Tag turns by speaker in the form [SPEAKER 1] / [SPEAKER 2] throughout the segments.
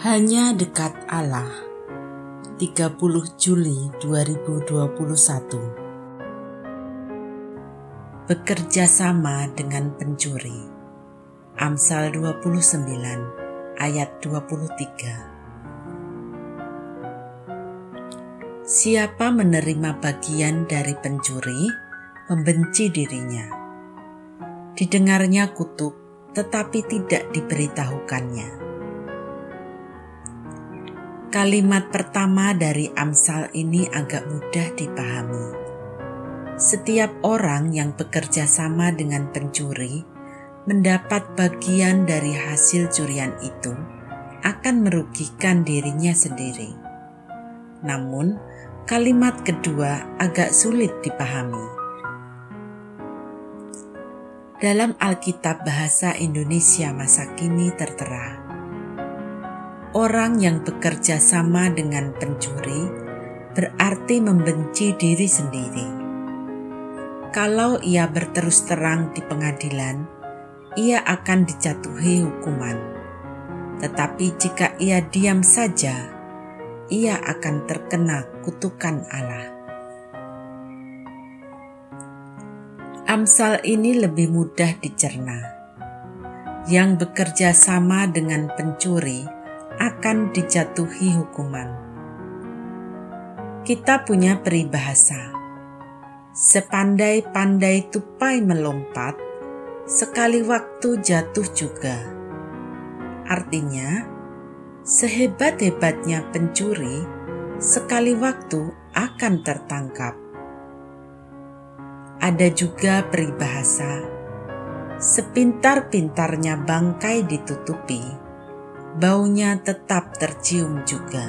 [SPEAKER 1] Hanya dekat Allah. 30 Juli 2021 Bekerja sama dengan pencuri. Amsal 29 ayat 23 Siapa menerima bagian dari pencuri membenci dirinya. Didengarnya kutuk tetapi tidak diberitahukannya Kalimat pertama dari Amsal ini agak mudah dipahami. Setiap orang yang bekerja sama dengan pencuri mendapat bagian dari hasil curian itu akan merugikan dirinya sendiri. Namun, kalimat kedua agak sulit dipahami. Dalam Alkitab Bahasa Indonesia masa kini tertera, Orang yang bekerja sama dengan pencuri berarti membenci diri sendiri. Kalau ia berterus terang di pengadilan, ia akan dijatuhi hukuman. Tetapi jika ia diam saja, ia akan terkena kutukan Allah. Amsal ini lebih mudah dicerna. Yang bekerja sama dengan pencuri akan dijatuhi hukuman. Kita punya peribahasa, sepandai-pandai tupai melompat, sekali waktu jatuh juga. Artinya, sehebat-hebatnya pencuri, sekali waktu akan tertangkap. Ada juga peribahasa, sepintar-pintarnya bangkai ditutupi, baunya tetap tercium juga.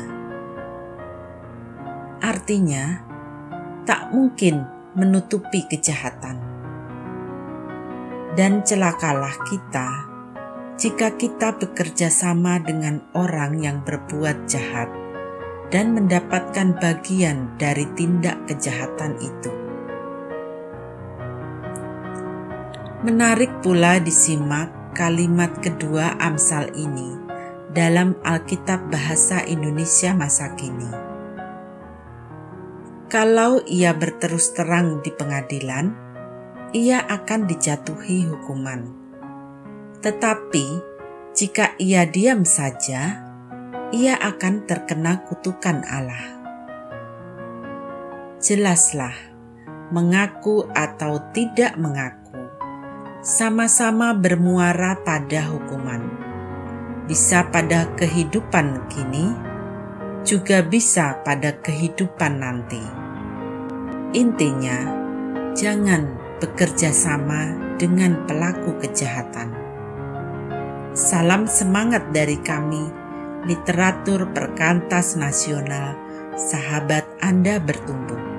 [SPEAKER 1] Artinya, tak mungkin menutupi kejahatan. Dan celakalah kita jika kita bekerja sama dengan orang yang berbuat jahat dan mendapatkan bagian dari tindak kejahatan itu. Menarik pula disimak kalimat kedua Amsal ini dalam Alkitab Bahasa Indonesia masa kini. Kalau ia berterus terang di pengadilan, ia akan dijatuhi hukuman. Tetapi jika ia diam saja, ia akan terkena kutukan Allah. Jelaslah, mengaku atau tidak mengaku, sama-sama bermuara pada hukuman bisa pada kehidupan kini, juga bisa pada kehidupan nanti. Intinya, jangan bekerja sama dengan pelaku kejahatan. Salam semangat dari kami, literatur perkantas nasional, sahabat Anda bertumbuh.